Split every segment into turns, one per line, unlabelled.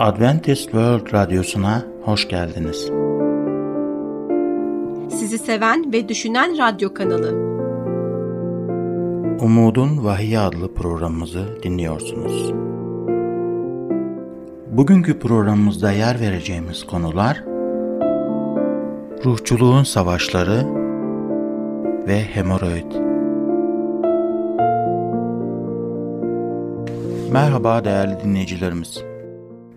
Adventist World Radyosu'na hoş geldiniz.
Sizi seven ve düşünen radyo kanalı.
Umudun Vahiy adlı programımızı dinliyorsunuz. Bugünkü programımızda yer vereceğimiz konular ruhçuluğun savaşları ve hemoroid. Merhaba değerli dinleyicilerimiz.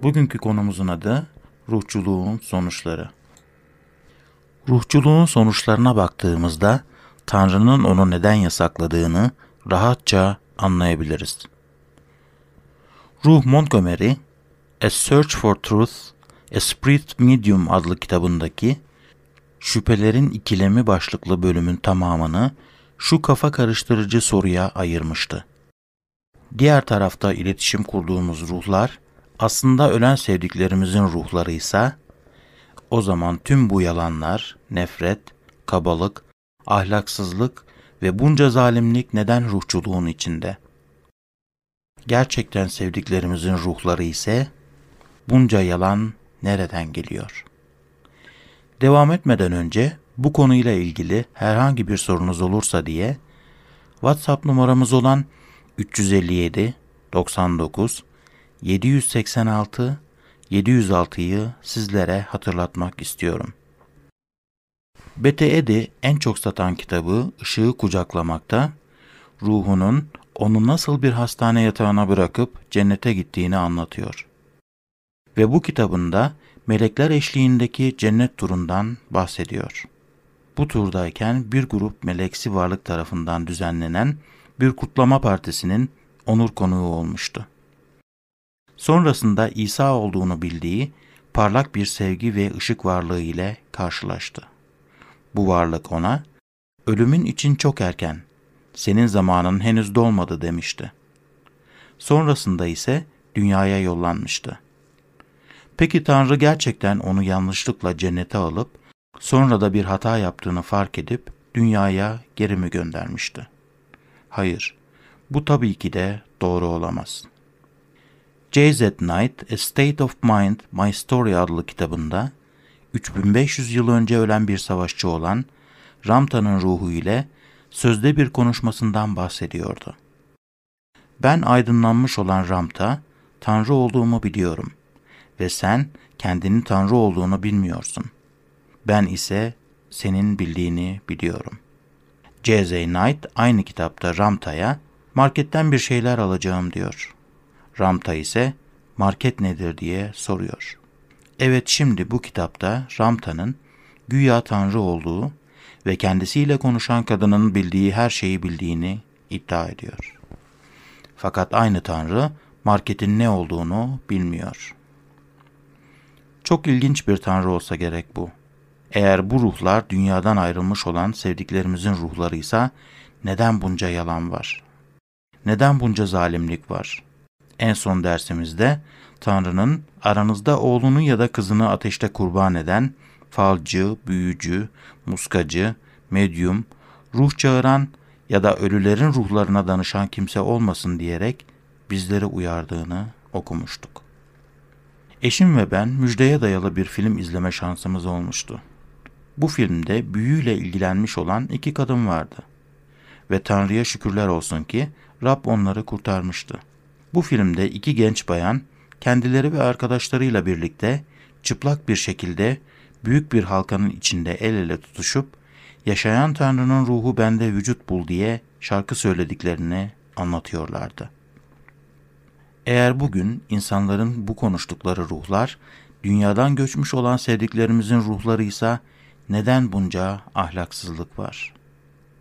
Bugünkü konumuzun adı ruhçuluğun sonuçları. Ruhçuluğun sonuçlarına baktığımızda Tanrı'nın onu neden yasakladığını rahatça anlayabiliriz. Ruh Montgomery, A Search for Truth, A Spirit Medium adlı kitabındaki Şüphelerin İkilemi başlıklı bölümün tamamını şu kafa karıştırıcı soruya ayırmıştı. Diğer tarafta iletişim kurduğumuz ruhlar aslında ölen sevdiklerimizin ruhları ise o zaman tüm bu yalanlar, nefret, kabalık, ahlaksızlık ve bunca zalimlik neden ruhçuluğun içinde? Gerçekten sevdiklerimizin ruhları ise bunca yalan nereden geliyor? Devam etmeden önce bu konuyla ilgili herhangi bir sorunuz olursa diye WhatsApp numaramız olan 357 99 786 706'yı sizlere hatırlatmak istiyorum. Bete Edi en çok satan kitabı Işığı Kucaklamakta, ruhunun onu nasıl bir hastane yatağına bırakıp cennete gittiğini anlatıyor. Ve bu kitabında melekler eşliğindeki cennet turundan bahsediyor. Bu turdayken bir grup meleksi varlık tarafından düzenlenen bir kutlama partisinin onur konuğu olmuştu. Sonrasında İsa olduğunu bildiği parlak bir sevgi ve ışık varlığı ile karşılaştı. Bu varlık ona, ölümün için çok erken, senin zamanın henüz dolmadı demişti. Sonrasında ise dünyaya yollanmıştı. Peki Tanrı gerçekten onu yanlışlıkla cennete alıp, sonra da bir hata yaptığını fark edip dünyaya geri mi göndermişti? Hayır, bu tabii ki de doğru olamaz.'' J.Z. Knight, A State of Mind, My Story adlı kitabında 3500 yıl önce ölen bir savaşçı olan Ramta'nın ruhu ile sözde bir konuşmasından bahsediyordu. Ben aydınlanmış olan Ramta, Tanrı olduğumu biliyorum ve sen kendinin Tanrı olduğunu bilmiyorsun. Ben ise senin bildiğini biliyorum. J.Z. Knight aynı kitapta Ramta'ya marketten bir şeyler alacağım diyor. Ramta ise market nedir diye soruyor. Evet şimdi bu kitapta Ramta'nın güya Tanrı olduğu ve kendisiyle konuşan kadının bildiği her şeyi bildiğini iddia ediyor. Fakat aynı Tanrı marketin ne olduğunu bilmiyor. Çok ilginç bir Tanrı olsa gerek bu. Eğer bu ruhlar dünyadan ayrılmış olan sevdiklerimizin ruhlarıysa neden bunca yalan var? Neden bunca zalimlik var? En son dersimizde Tanrı'nın aranızda oğlunu ya da kızını ateşte kurban eden falcı, büyücü, muskacı, medyum, ruh çağıran ya da ölülerin ruhlarına danışan kimse olmasın diyerek bizleri uyardığını okumuştuk. Eşim ve ben müjdeye dayalı bir film izleme şansımız olmuştu. Bu filmde büyüyle ilgilenmiş olan iki kadın vardı. Ve Tanrı'ya şükürler olsun ki Rab onları kurtarmıştı. Bu filmde iki genç bayan kendileri ve arkadaşlarıyla birlikte çıplak bir şekilde büyük bir halkanın içinde el ele tutuşup yaşayan Tanrı'nın ruhu bende vücut bul diye şarkı söylediklerini anlatıyorlardı. Eğer bugün insanların bu konuştukları ruhlar dünyadan göçmüş olan sevdiklerimizin ruhlarıysa neden bunca ahlaksızlık var?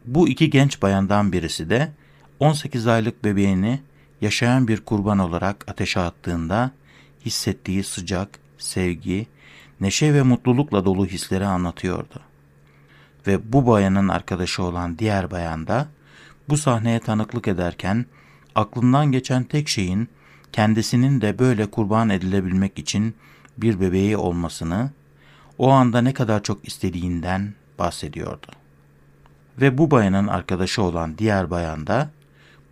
Bu iki genç bayandan birisi de 18 aylık bebeğini yaşayan bir kurban olarak ateşe attığında hissettiği sıcak, sevgi, neşe ve mutlulukla dolu hisleri anlatıyordu. Ve bu bayanın arkadaşı olan diğer bayan da bu sahneye tanıklık ederken aklından geçen tek şeyin kendisinin de böyle kurban edilebilmek için bir bebeği olmasını, o anda ne kadar çok istediğinden bahsediyordu. Ve bu bayanın arkadaşı olan diğer bayan da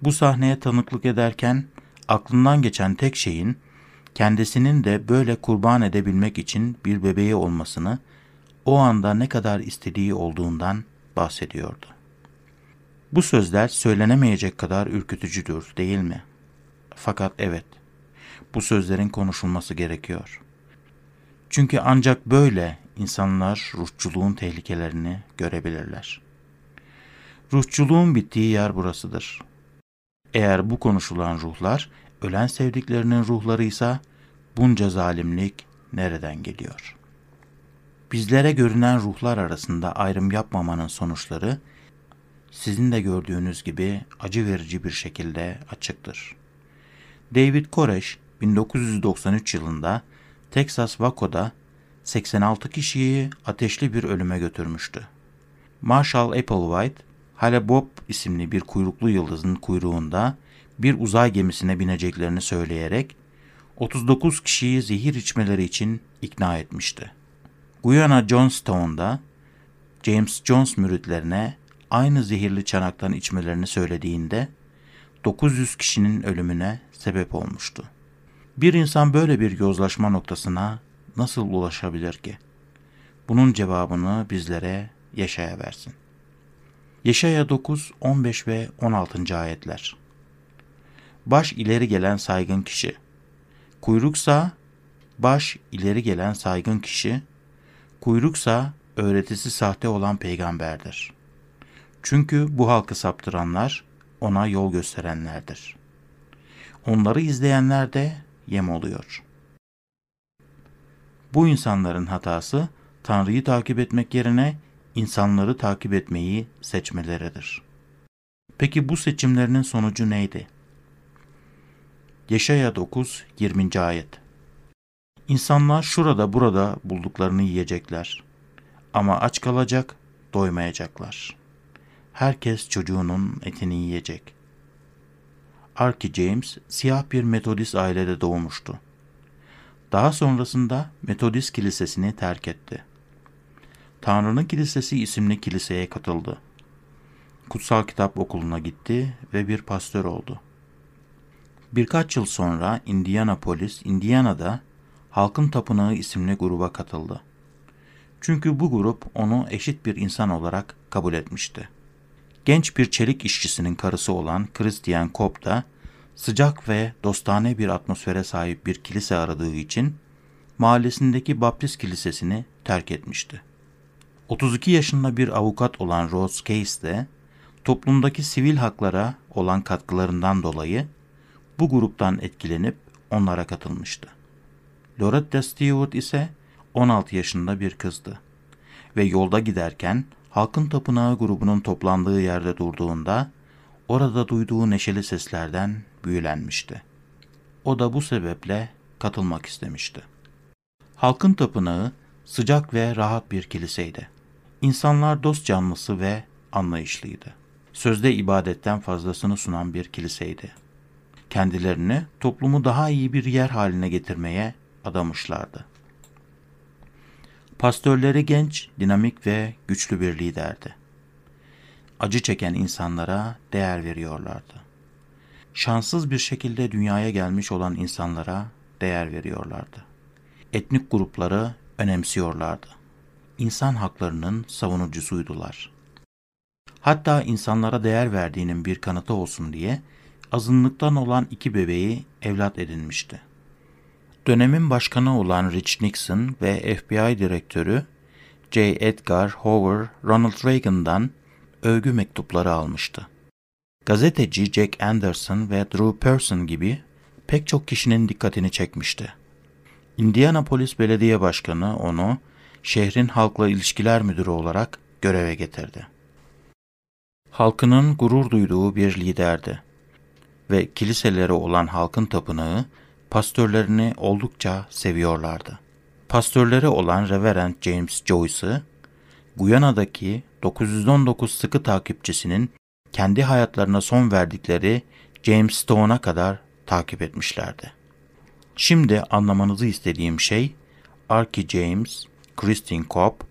bu sahneye tanıklık ederken aklından geçen tek şeyin kendisinin de böyle kurban edebilmek için bir bebeği olmasını o anda ne kadar istediği olduğundan bahsediyordu. Bu sözler söylenemeyecek kadar ürkütücüdür değil mi? Fakat evet, bu sözlerin konuşulması gerekiyor. Çünkü ancak böyle insanlar ruhçuluğun tehlikelerini görebilirler. Ruhçuluğun bittiği yer burasıdır. Eğer bu konuşulan ruhlar ölen sevdiklerinin ruhlarıysa bunca zalimlik nereden geliyor? Bizlere görünen ruhlar arasında ayrım yapmamanın sonuçları sizin de gördüğünüz gibi acı verici bir şekilde açıktır. David Koresh 1993 yılında Texas Waco'da 86 kişiyi ateşli bir ölüme götürmüştü. Marshall Applewhite, Hale Bob isimli bir kuyruklu yıldızın kuyruğunda bir uzay gemisine bineceklerini söyleyerek 39 kişiyi zehir içmeleri için ikna etmişti. Guyana Johnstown'da James Jones müritlerine aynı zehirli çanaktan içmelerini söylediğinde 900 kişinin ölümüne sebep olmuştu. Bir insan böyle bir yozlaşma noktasına nasıl ulaşabilir ki? Bunun cevabını bizlere Yaşaya versin. Yaşaya 9, 15 ve 16. ayetler. Baş ileri gelen saygın kişi. Kuyruksa baş ileri gelen saygın kişi, kuyruksa öğretisi sahte olan peygamberdir. Çünkü bu halkı saptıranlar ona yol gösterenlerdir. Onları izleyenler de yem oluyor. Bu insanların hatası Tanrı'yı takip etmek yerine insanları takip etmeyi seçmeleridir. Peki bu seçimlerinin sonucu neydi? Yaşaya 9 20. ayet. İnsanlar şurada burada bulduklarını yiyecekler. Ama aç kalacak, doymayacaklar. Herkes çocuğunun etini yiyecek. Archie James siyah bir Metodist ailede doğmuştu. Daha sonrasında Metodist kilisesini terk etti. Tanrı'nın Kilisesi isimli kiliseye katıldı. Kutsal Kitap Okulu'na gitti ve bir pastör oldu. Birkaç yıl sonra Indianapolis, Indiana'da Halkın Tapınağı isimli gruba katıldı. Çünkü bu grup onu eşit bir insan olarak kabul etmişti. Genç bir çelik işçisinin karısı olan Christian Kopp da sıcak ve dostane bir atmosfere sahip bir kilise aradığı için mahallesindeki Baptist kilisesini terk etmişti. 32 yaşında bir avukat olan Rose Case de toplumdaki sivil haklara olan katkılarından dolayı bu gruptan etkilenip onlara katılmıştı. Loretta Stewart ise 16 yaşında bir kızdı ve yolda giderken Halkın Tapınağı grubunun toplandığı yerde durduğunda orada duyduğu neşeli seslerden büyülenmişti. O da bu sebeple katılmak istemişti. Halkın Tapınağı sıcak ve rahat bir kiliseydi. İnsanlar dost canlısı ve anlayışlıydı. Sözde ibadetten fazlasını sunan bir kiliseydi. Kendilerini toplumu daha iyi bir yer haline getirmeye adamışlardı. Pastörleri genç, dinamik ve güçlü bir liderdi. Acı çeken insanlara değer veriyorlardı. Şanssız bir şekilde dünyaya gelmiş olan insanlara değer veriyorlardı. Etnik grupları önemsiyorlardı insan haklarının savunucusuydular. Hatta insanlara değer verdiğinin bir kanıtı olsun diye azınlıktan olan iki bebeği evlat edinmişti. Dönemin başkanı olan Rich Nixon ve FBI direktörü J. Edgar Hoover Ronald Reagan'dan övgü mektupları almıştı. Gazeteci Jack Anderson ve Drew Person gibi pek çok kişinin dikkatini çekmişti. Indianapolis Belediye Başkanı onu şehrin halkla ilişkiler müdürü olarak göreve getirdi. Halkının gurur duyduğu bir liderdi ve kiliseleri olan halkın tapınağı pastörlerini oldukça seviyorlardı. Pastörleri olan Reverend James Joyce'ı Guyana'daki 919 sıkı takipçisinin kendi hayatlarına son verdikleri James Stone'a kadar takip etmişlerdi. Şimdi anlamanızı istediğim şey Archie James Christine Kopp,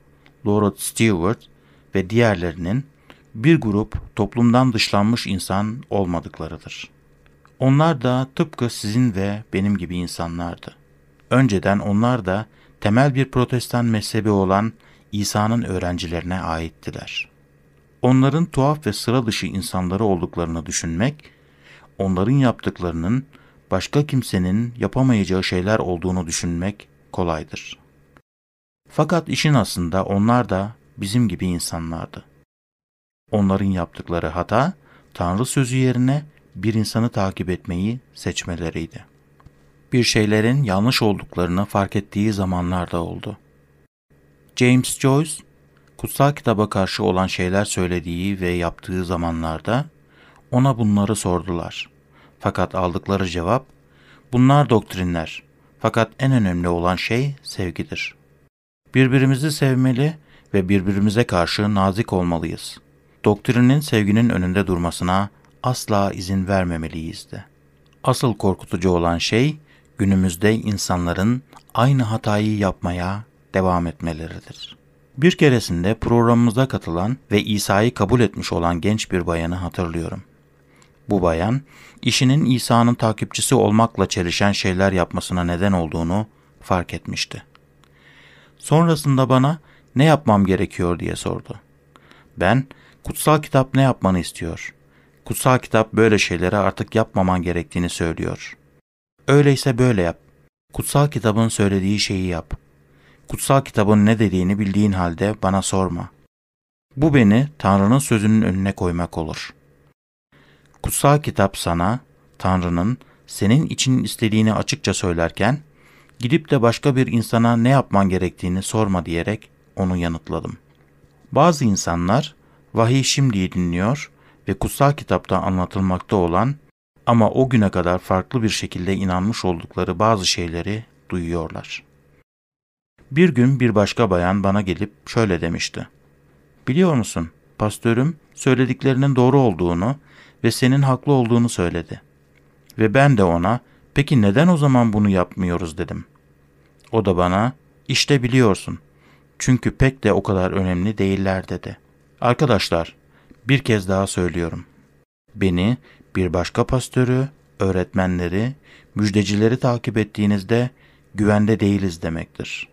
Laura Stewart ve diğerlerinin bir grup toplumdan dışlanmış insan olmadıklarıdır. Onlar da tıpkı sizin ve benim gibi insanlardı. Önceden onlar da temel bir protestan mezhebi olan İsa'nın öğrencilerine aittiler. Onların tuhaf ve sıra dışı insanları olduklarını düşünmek, onların yaptıklarının başka kimsenin yapamayacağı şeyler olduğunu düşünmek kolaydır. Fakat işin aslında onlar da bizim gibi insanlardı. Onların yaptıkları hata, Tanrı sözü yerine bir insanı takip etmeyi seçmeleriydi. Bir şeylerin yanlış olduklarını fark ettiği zamanlarda oldu. James Joyce, kutsal kitaba karşı olan şeyler söylediği ve yaptığı zamanlarda ona bunları sordular. Fakat aldıkları cevap, bunlar doktrinler. Fakat en önemli olan şey sevgidir. Birbirimizi sevmeli ve birbirimize karşı nazik olmalıyız. Doktrinin sevginin önünde durmasına asla izin vermemeliyiz de. Asıl korkutucu olan şey günümüzde insanların aynı hatayı yapmaya devam etmeleridir. Bir keresinde programımıza katılan ve İsa'yı kabul etmiş olan genç bir bayanı hatırlıyorum. Bu bayan, işinin İsa'nın takipçisi olmakla çelişen şeyler yapmasına neden olduğunu fark etmişti. Sonrasında bana ne yapmam gerekiyor diye sordu. Ben, kutsal kitap ne yapmanı istiyor? Kutsal kitap böyle şeyleri artık yapmaman gerektiğini söylüyor. Öyleyse böyle yap. Kutsal kitabın söylediği şeyi yap. Kutsal kitabın ne dediğini bildiğin halde bana sorma. Bu beni Tanrı'nın sözünün önüne koymak olur. Kutsal kitap sana, Tanrı'nın senin için istediğini açıkça söylerken, gidip de başka bir insana ne yapman gerektiğini sorma diyerek onu yanıtladım. Bazı insanlar vahiy şimdi dinliyor ve kutsal kitapta anlatılmakta olan ama o güne kadar farklı bir şekilde inanmış oldukları bazı şeyleri duyuyorlar. Bir gün bir başka bayan bana gelip şöyle demişti. Biliyor musun, pastörüm söylediklerinin doğru olduğunu ve senin haklı olduğunu söyledi. Ve ben de ona, peki neden o zaman bunu yapmıyoruz dedim. O da bana, işte biliyorsun. Çünkü pek de o kadar önemli değiller dedi. Arkadaşlar, bir kez daha söylüyorum. Beni, bir başka pastörü, öğretmenleri, müjdecileri takip ettiğinizde güvende değiliz demektir.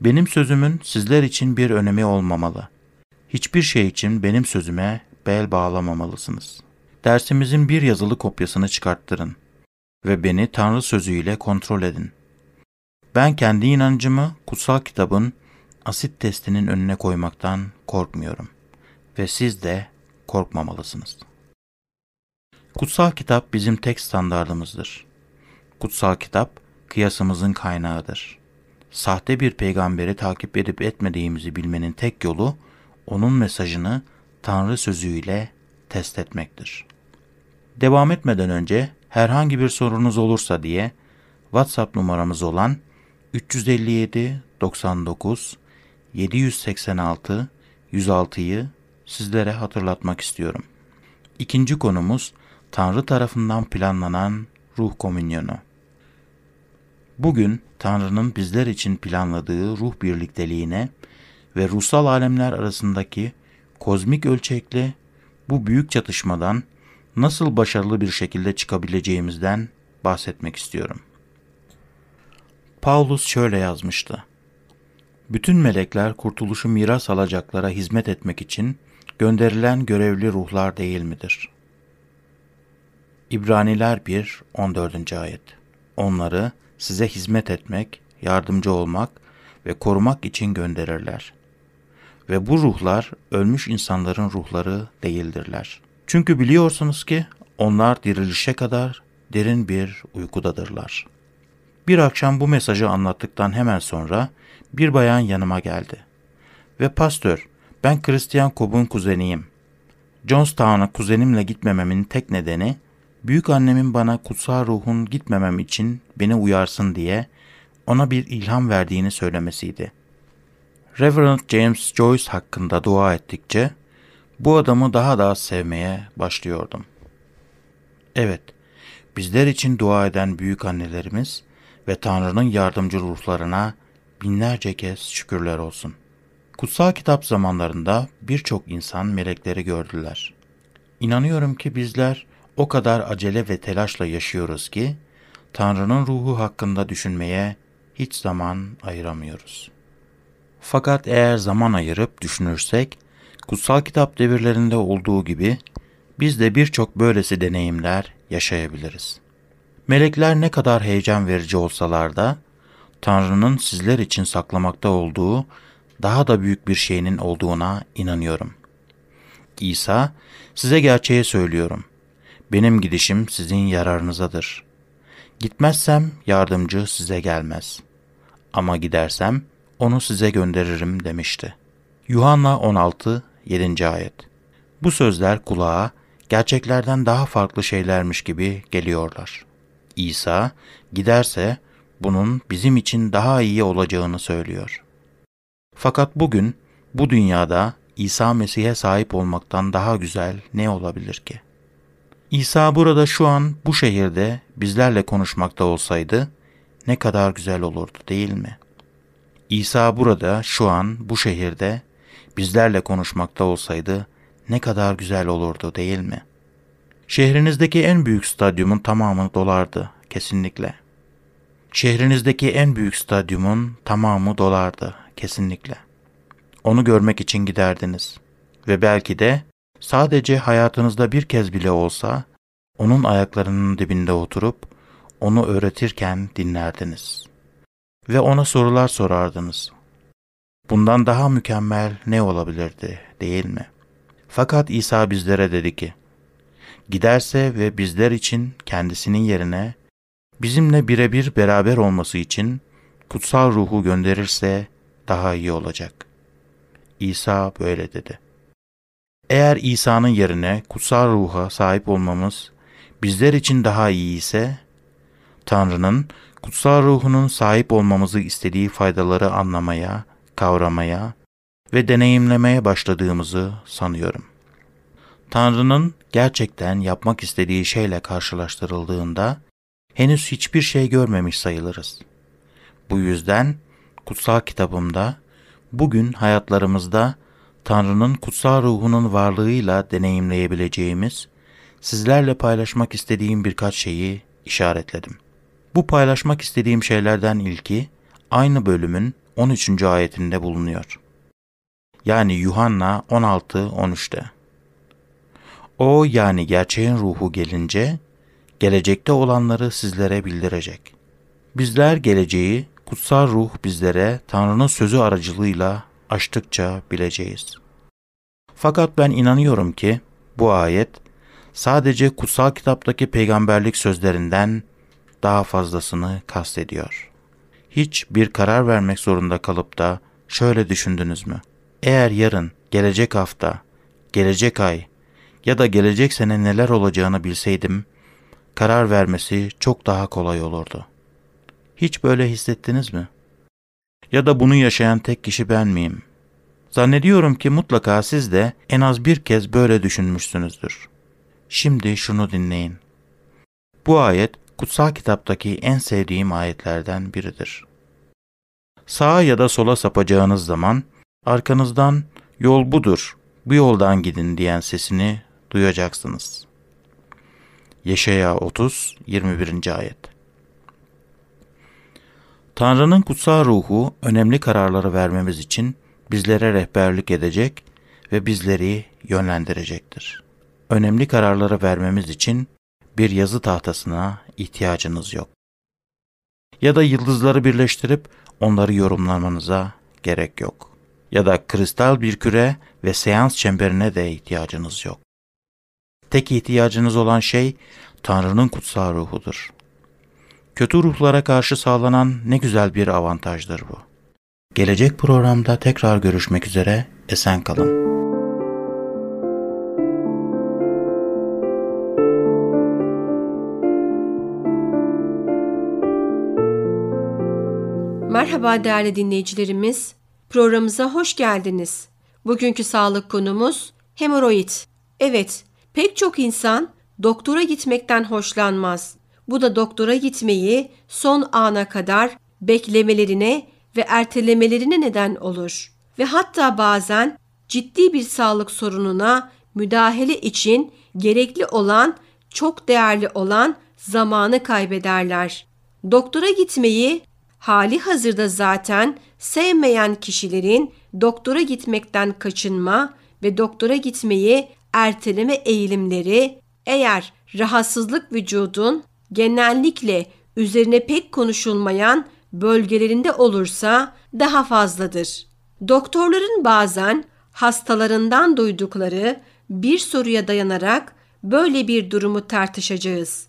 Benim sözümün sizler için bir önemi olmamalı. Hiçbir şey için benim sözüme bel bağlamamalısınız. Dersimizin bir yazılı kopyasını çıkarttırın ve beni Tanrı sözüyle kontrol edin. Ben kendi inancımı kutsal kitabın asit testinin önüne koymaktan korkmuyorum ve siz de korkmamalısınız. Kutsal kitap bizim tek standardımızdır. Kutsal kitap kıyasımızın kaynağıdır. Sahte bir peygamberi takip edip etmediğimizi bilmenin tek yolu onun mesajını Tanrı sözüyle test etmektir. Devam etmeden önce herhangi bir sorunuz olursa diye WhatsApp numaramız olan 357 99 786 106'yı sizlere hatırlatmak istiyorum. İkinci konumuz Tanrı tarafından planlanan ruh komünyonu. Bugün Tanrı'nın bizler için planladığı ruh birlikteliğine ve ruhsal alemler arasındaki kozmik ölçekli bu büyük çatışmadan nasıl başarılı bir şekilde çıkabileceğimizden bahsetmek istiyorum. Paulus şöyle yazmıştı. Bütün melekler kurtuluşu miras alacaklara hizmet etmek için gönderilen görevli ruhlar değil midir? İbraniler 1 14. ayet. Onları size hizmet etmek, yardımcı olmak ve korumak için gönderirler. Ve bu ruhlar ölmüş insanların ruhları değildirler. Çünkü biliyorsunuz ki onlar dirilişe kadar derin bir uykudadırlar. Bir akşam bu mesajı anlattıktan hemen sonra bir bayan yanıma geldi. Ve pastör, ben Christian Cobb'un kuzeniyim. Johnstown'a kuzenimle gitmememin tek nedeni, büyük annemin bana kutsal ruhun gitmemem için beni uyarsın diye ona bir ilham verdiğini söylemesiydi. Reverend James Joyce hakkında dua ettikçe bu adamı daha da sevmeye başlıyordum. Evet, bizler için dua eden büyük annelerimiz ve Tanrı'nın yardımcı ruhlarına binlerce kez şükürler olsun. Kutsal kitap zamanlarında birçok insan melekleri gördüler. İnanıyorum ki bizler o kadar acele ve telaşla yaşıyoruz ki Tanrı'nın ruhu hakkında düşünmeye hiç zaman ayıramıyoruz. Fakat eğer zaman ayırıp düşünürsek, kutsal kitap devirlerinde olduğu gibi biz de birçok böylesi deneyimler yaşayabiliriz. Melekler ne kadar heyecan verici olsalar da, Tanrı'nın sizler için saklamakta olduğu daha da büyük bir şeyinin olduğuna inanıyorum. İsa, size gerçeği söylüyorum. Benim gidişim sizin yararınızadır. Gitmezsem yardımcı size gelmez. Ama gidersem onu size gönderirim demişti. Yuhanna 16, 7. ayet. Bu sözler kulağa gerçeklerden daha farklı şeylermiş gibi geliyorlar. İsa giderse bunun bizim için daha iyi olacağını söylüyor. Fakat bugün bu dünyada İsa Mesih'e sahip olmaktan daha güzel ne olabilir ki? İsa burada şu an bu şehirde bizlerle konuşmakta olsaydı ne kadar güzel olurdu değil mi? İsa burada şu an bu şehirde bizlerle konuşmakta olsaydı ne kadar güzel olurdu değil mi? Şehrinizdeki en büyük stadyumun tamamı dolardı kesinlikle. Şehrinizdeki en büyük stadyumun tamamı dolardı kesinlikle. Onu görmek için giderdiniz ve belki de sadece hayatınızda bir kez bile olsa onun ayaklarının dibinde oturup onu öğretirken dinlerdiniz ve ona sorular sorardınız. Bundan daha mükemmel ne olabilirdi değil mi? Fakat İsa bizlere dedi ki, giderse ve bizler için kendisinin yerine bizimle birebir beraber olması için kutsal ruhu gönderirse daha iyi olacak. İsa böyle dedi. Eğer İsa'nın yerine kutsal ruha sahip olmamız bizler için daha iyi ise, Tanrı'nın kutsal ruhunun sahip olmamızı istediği faydaları anlamaya, kavramaya ve deneyimlemeye başladığımızı sanıyorum. Tanrı'nın gerçekten yapmak istediği şeyle karşılaştırıldığında henüz hiçbir şey görmemiş sayılırız. Bu yüzden kutsal kitabımda bugün hayatlarımızda Tanrı'nın kutsal ruhunun varlığıyla deneyimleyebileceğimiz, sizlerle paylaşmak istediğim birkaç şeyi işaretledim. Bu paylaşmak istediğim şeylerden ilki aynı bölümün 13. ayetinde bulunuyor. Yani Yuhanna 16-13'te. O yani gerçeğin ruhu gelince gelecekte olanları sizlere bildirecek. Bizler geleceği kutsal ruh bizlere Tanrı'nın sözü aracılığıyla açtıkça bileceğiz. Fakat ben inanıyorum ki bu ayet sadece kutsal kitaptaki peygamberlik sözlerinden daha fazlasını kastediyor. Hiç bir karar vermek zorunda kalıp da şöyle düşündünüz mü? Eğer yarın, gelecek hafta, gelecek ay ya da gelecek sene neler olacağını bilseydim, karar vermesi çok daha kolay olurdu. Hiç böyle hissettiniz mi? Ya da bunu yaşayan tek kişi ben miyim? Zannediyorum ki mutlaka siz de en az bir kez böyle düşünmüşsünüzdür. Şimdi şunu dinleyin. Bu ayet kutsal kitaptaki en sevdiğim ayetlerden biridir. Sağa ya da sola sapacağınız zaman arkanızdan yol budur, bu yoldan gidin diyen sesini duyacaksınız. Yeşaya 30 21. ayet. Tanrı'nın kutsal ruhu önemli kararları vermemiz için bizlere rehberlik edecek ve bizleri yönlendirecektir. Önemli kararları vermemiz için bir yazı tahtasına ihtiyacınız yok. Ya da yıldızları birleştirip onları yorumlamanıza gerek yok. Ya da kristal bir küre ve seans çemberine de ihtiyacınız yok. Tek ihtiyacınız olan şey Tanrı'nın kutsal ruhudur. Kötü ruhlara karşı sağlanan ne güzel bir avantajdır bu. Gelecek programda tekrar görüşmek üzere, esen kalın.
Merhaba değerli dinleyicilerimiz. Programımıza hoş geldiniz. Bugünkü sağlık konumuz hemoroid. Evet, pek çok insan doktora gitmekten hoşlanmaz. Bu da doktora gitmeyi son ana kadar beklemelerine ve ertelemelerine neden olur. Ve hatta bazen ciddi bir sağlık sorununa müdahale için gerekli olan çok değerli olan zamanı kaybederler. Doktora gitmeyi hali hazırda zaten sevmeyen kişilerin doktora gitmekten kaçınma ve doktora gitmeyi erteleme eğilimleri eğer rahatsızlık vücudun genellikle üzerine pek konuşulmayan bölgelerinde olursa daha fazladır. Doktorların bazen hastalarından duydukları bir soruya dayanarak böyle bir durumu tartışacağız.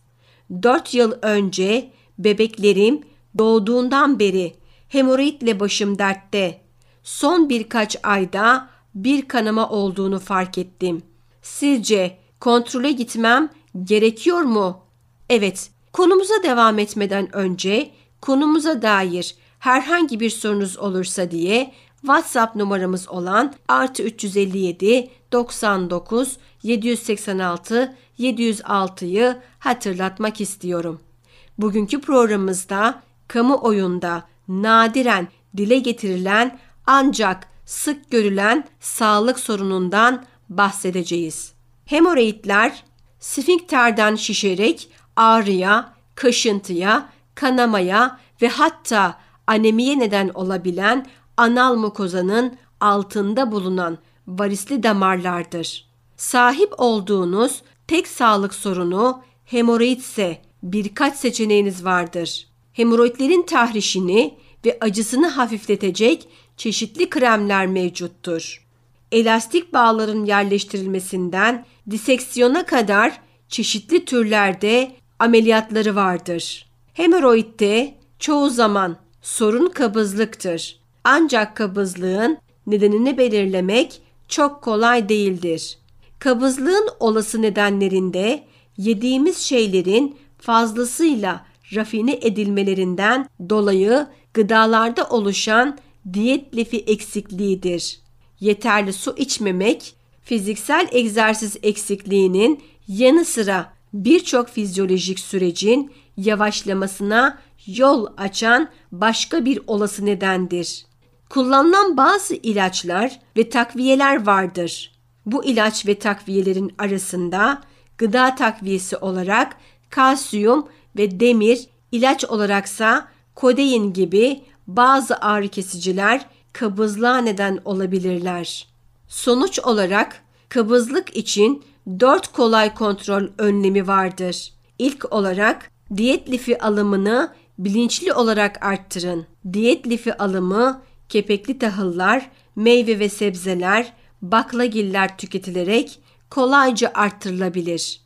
4 yıl önce bebeklerim doğduğundan beri hemoroidle başım dertte. Son birkaç ayda bir kanama olduğunu fark ettim. Sizce kontrole gitmem gerekiyor mu? Evet, konumuza devam etmeden önce konumuza dair herhangi bir sorunuz olursa diye WhatsApp numaramız olan artı 357 99 786 706'yı hatırlatmak istiyorum. Bugünkü programımızda kamuoyunda nadiren dile getirilen ancak sık görülen sağlık sorunundan bahsedeceğiz. Hemoroidler sfinkterden şişerek ağrıya, kaşıntıya, kanamaya ve hatta anemiye neden olabilen anal mukozanın altında bulunan varisli damarlardır. Sahip olduğunuz tek sağlık sorunu hemoroid ise birkaç seçeneğiniz vardır. Hemoroidlerin tahrişini ve acısını hafifletecek çeşitli kremler mevcuttur. Elastik bağların yerleştirilmesinden diseksiyona kadar çeşitli türlerde ameliyatları vardır. Hemoroidde çoğu zaman sorun kabızlıktır. Ancak kabızlığın nedenini belirlemek çok kolay değildir. Kabızlığın olası nedenlerinde yediğimiz şeylerin fazlasıyla rafine edilmelerinden dolayı gıdalarda oluşan diyet lifi eksikliğidir. Yeterli su içmemek, fiziksel egzersiz eksikliğinin yanı sıra birçok fizyolojik sürecin yavaşlamasına yol açan başka bir olası nedendir. Kullanılan bazı ilaçlar ve takviyeler vardır. Bu ilaç ve takviyelerin arasında gıda takviyesi olarak kalsiyum ve demir, ilaç olaraksa kodein gibi bazı ağrı kesiciler kabızlığa neden olabilirler. Sonuç olarak kabızlık için dört kolay kontrol önlemi vardır. İlk olarak diyet lifi alımını bilinçli olarak arttırın. Diyet lifi alımı kepekli tahıllar, meyve ve sebzeler, baklagiller tüketilerek kolayca arttırılabilir.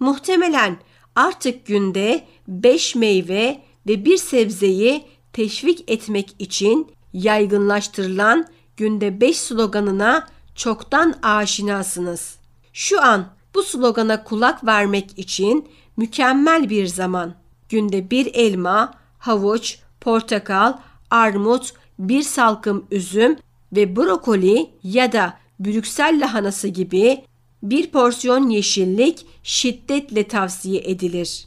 Muhtemelen artık günde 5 meyve ve bir sebzeyi teşvik etmek için yaygınlaştırılan günde 5 sloganına çoktan aşinasınız. Şu an bu slogana kulak vermek için mükemmel bir zaman. Günde bir elma, havuç, portakal, armut, bir salkım üzüm ve brokoli ya da Brüksel lahanası gibi bir porsiyon yeşillik şiddetle tavsiye edilir.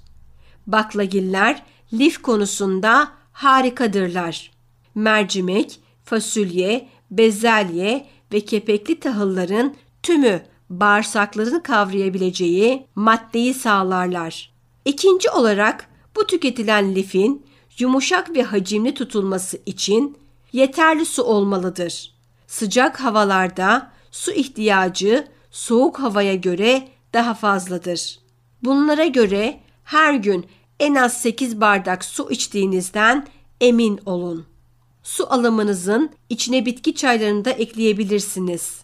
Baklagiller lif konusunda harikadırlar. Mercimek, fasulye, bezelye ve kepekli tahılların tümü bağırsakların kavrayabileceği maddeyi sağlarlar. İkinci olarak bu tüketilen lifin yumuşak ve hacimli tutulması için yeterli su olmalıdır. Sıcak havalarda su ihtiyacı soğuk havaya göre daha fazladır. Bunlara göre her gün en az 8 bardak su içtiğinizden emin olun. Su alımınızın içine bitki çaylarını da ekleyebilirsiniz.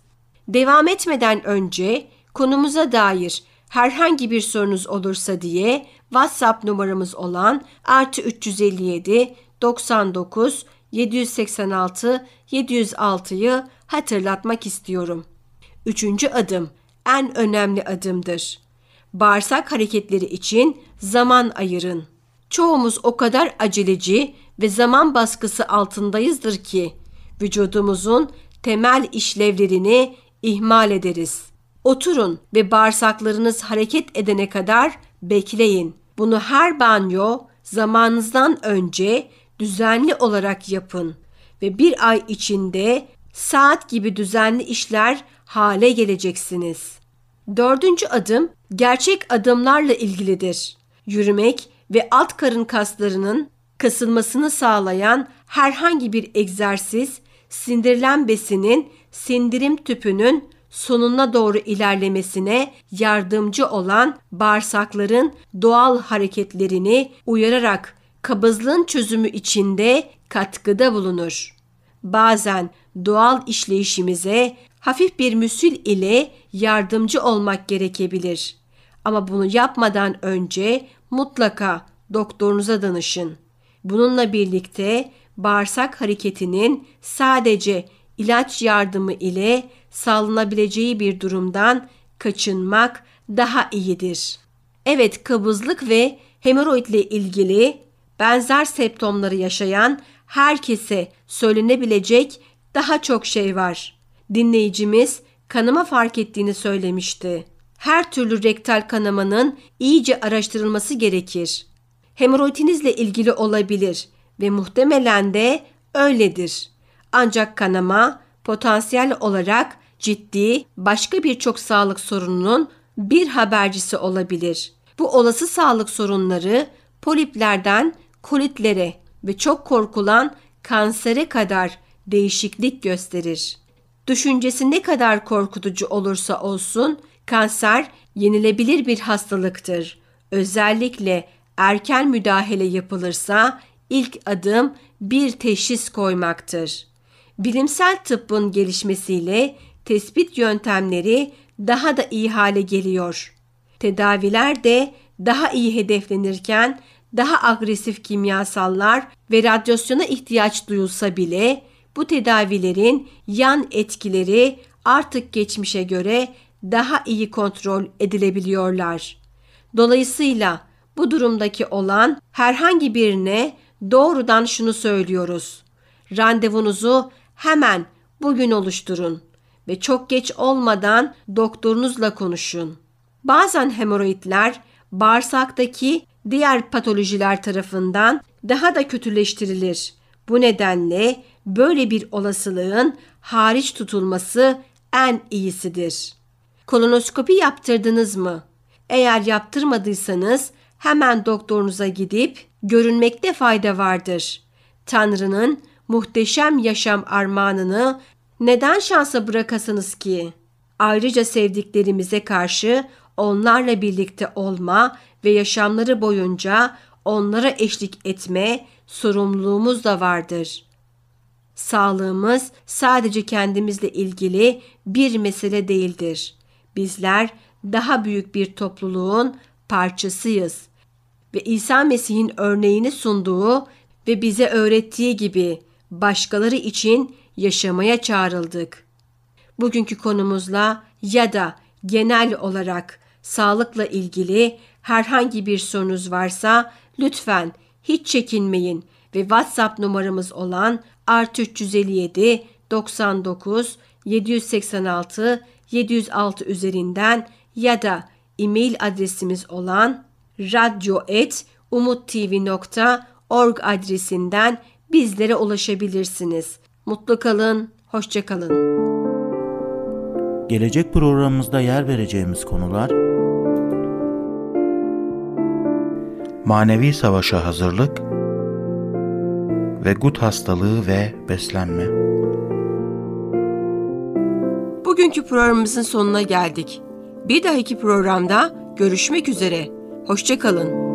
Devam etmeden önce konumuza dair herhangi bir sorunuz olursa diye WhatsApp numaramız olan artı 357 99 786 706'yı hatırlatmak istiyorum. Üçüncü adım en önemli adımdır. Bağırsak hareketleri için zaman ayırın. Çoğumuz o kadar aceleci ve zaman baskısı altındayızdır ki vücudumuzun temel işlevlerini ihmal ederiz. Oturun ve bağırsaklarınız hareket edene kadar bekleyin. Bunu her banyo zamanınızdan önce düzenli olarak yapın ve bir ay içinde saat gibi düzenli işler hale geleceksiniz. Dördüncü adım gerçek adımlarla ilgilidir. Yürümek ve alt karın kaslarının kasılmasını sağlayan herhangi bir egzersiz sindirilen besinin sindirim tüpünün sonuna doğru ilerlemesine yardımcı olan bağırsakların doğal hareketlerini uyararak kabızlığın çözümü içinde katkıda bulunur. Bazen doğal işleyişimize hafif bir müsil ile yardımcı olmak gerekebilir. Ama bunu yapmadan önce mutlaka doktorunuza danışın. Bununla birlikte bağırsak hareketinin sadece ilaç yardımı ile sağlanabileceği bir durumdan kaçınmak daha iyidir. Evet, kabızlık ve hemoroid ile ilgili benzer septomları yaşayan herkese söylenebilecek daha çok şey var. Dinleyicimiz kanama fark ettiğini söylemişti. Her türlü rektal kanamanın iyice araştırılması gerekir. Hemoroidinizle ilgili olabilir ve muhtemelen de öyledir. Ancak kanama potansiyel olarak ciddi başka birçok sağlık sorununun bir habercisi olabilir. Bu olası sağlık sorunları poliplerden kolitlere ve çok korkulan kansere kadar değişiklik gösterir. Düşüncesi ne kadar korkutucu olursa olsun kanser yenilebilir bir hastalıktır. Özellikle erken müdahale yapılırsa ilk adım bir teşhis koymaktır. Bilimsel tıbbın gelişmesiyle tespit yöntemleri daha da iyi hale geliyor. Tedaviler de daha iyi hedeflenirken daha agresif kimyasallar ve radyasyona ihtiyaç duyulsa bile bu tedavilerin yan etkileri artık geçmişe göre daha iyi kontrol edilebiliyorlar. Dolayısıyla bu durumdaki olan herhangi birine doğrudan şunu söylüyoruz. Randevunuzu hemen bugün oluşturun ve çok geç olmadan doktorunuzla konuşun. Bazen hemoroidler bağırsaktaki diğer patolojiler tarafından daha da kötüleştirilir. Bu nedenle böyle bir olasılığın hariç tutulması en iyisidir. Kolonoskopi yaptırdınız mı? Eğer yaptırmadıysanız hemen doktorunuza gidip görünmekte fayda vardır. Tanrı'nın muhteşem yaşam armağanını neden şansa bırakasınız ki? Ayrıca sevdiklerimize karşı onlarla birlikte olma ve yaşamları boyunca onlara eşlik etme sorumluluğumuz da vardır. Sağlığımız sadece kendimizle ilgili bir mesele değildir. Bizler daha büyük bir topluluğun parçasıyız ve İsa Mesih'in örneğini sunduğu ve bize öğrettiği gibi başkaları için yaşamaya çağrıldık. Bugünkü konumuzla ya da genel olarak sağlıkla ilgili herhangi bir sorunuz varsa lütfen hiç çekinmeyin ve WhatsApp numaramız olan artı 357 99 786 706 üzerinden ya da e-mail adresimiz olan radyo.umuttv.org adresinden bizlere ulaşabilirsiniz. Mutlu kalın, hoşça kalın.
Gelecek programımızda yer vereceğimiz konular Manevi savaşa hazırlık ve gut hastalığı ve beslenme.
Bugünkü programımızın sonuna geldik. Bir dahaki programda görüşmek üzere. Hoşçakalın.